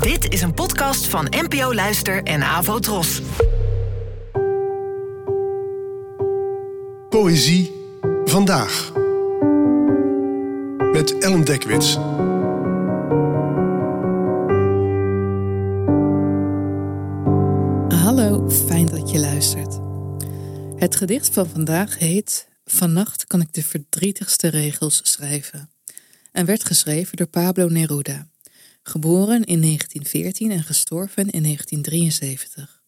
Dit is een podcast van NPO Luister en Avo Tros. Poëzie vandaag. Met Ellen Dekwits. Hallo, fijn dat je luistert. Het gedicht van vandaag heet Vannacht kan ik de verdrietigste regels schrijven en werd geschreven door Pablo Neruda, geboren in 1914 en gestorven in 1973.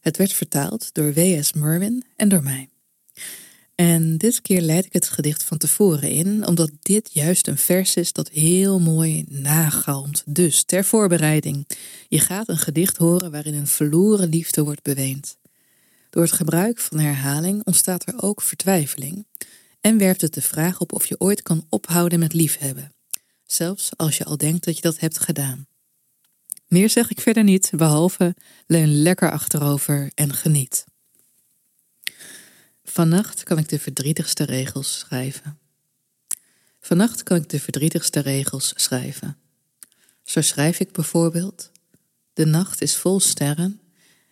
Het werd vertaald door W.S. Merwin en door mij. En dit keer leid ik het gedicht van tevoren in, omdat dit juist een vers is dat heel mooi nagalmt. Dus ter voorbereiding, je gaat een gedicht horen waarin een verloren liefde wordt beweend. Door het gebruik van herhaling ontstaat er ook vertwijfeling en werpt het de vraag op of je ooit kan ophouden met liefhebben, zelfs als je al denkt dat je dat hebt gedaan. Meer zeg ik verder niet, behalve leun lekker achterover en geniet. Vannacht kan ik de verdrietigste regels schrijven. Vannacht kan ik de verdrietigste regels schrijven. Zo schrijf ik bijvoorbeeld: De nacht is vol sterren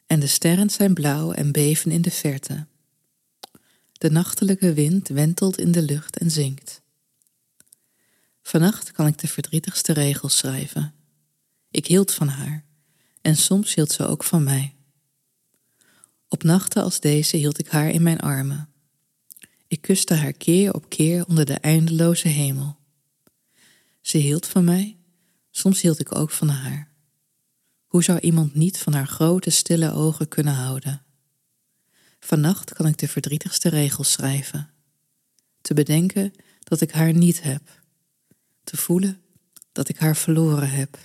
en de sterren zijn blauw en beven in de verte. De nachtelijke wind wentelt in de lucht en zingt. Vannacht kan ik de verdrietigste regels schrijven. Ik hield van haar en soms hield ze ook van mij. Op nachten als deze hield ik haar in mijn armen. Ik kuste haar keer op keer onder de eindeloze hemel. Ze hield van mij, soms hield ik ook van haar. Hoe zou iemand niet van haar grote, stille ogen kunnen houden? Vannacht kan ik de verdrietigste regels schrijven. Te bedenken dat ik haar niet heb. Te voelen dat ik haar verloren heb.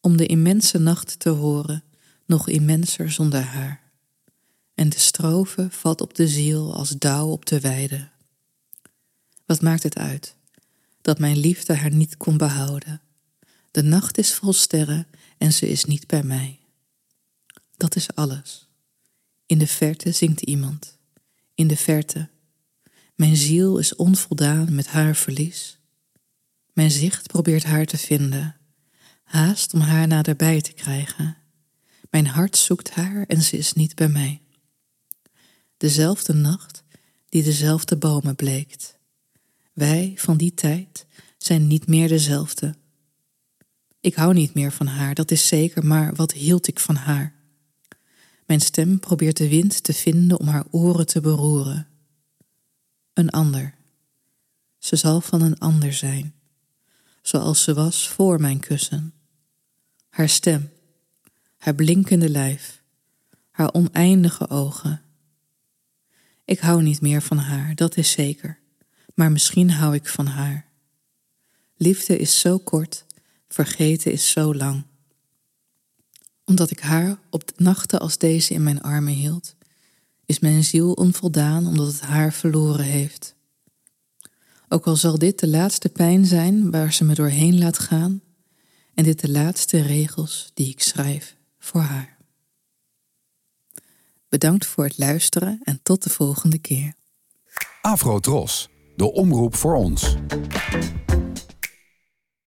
Om de immense nacht te horen, nog immenser zonder haar en de strofe valt op de ziel als dauw op de weide. Wat maakt het uit dat mijn liefde haar niet kon behouden? De nacht is vol sterren en ze is niet bij mij. Dat is alles. In de verte zingt iemand. In de verte. Mijn ziel is onvoldaan met haar verlies. Mijn zicht probeert haar te vinden, haast om haar naderbij te krijgen. Mijn hart zoekt haar en ze is niet bij mij dezelfde nacht die dezelfde bomen bleekt. Wij van die tijd zijn niet meer dezelfde. Ik hou niet meer van haar, dat is zeker, maar wat hield ik van haar? Mijn stem probeert de wind te vinden om haar oren te beroeren. Een ander. Ze zal van een ander zijn, zoals ze was voor mijn kussen. Haar stem, haar blinkende lijf, haar oneindige ogen ik hou niet meer van haar, dat is zeker, maar misschien hou ik van haar. Liefde is zo kort, vergeten is zo lang. Omdat ik haar op nachten als deze in mijn armen hield, is mijn ziel onvoldaan omdat het haar verloren heeft. Ook al zal dit de laatste pijn zijn waar ze me doorheen laat gaan, en dit de laatste regels die ik schrijf voor haar. Bedankt voor het luisteren en tot de volgende keer. Afro Tros, de omroep voor ons.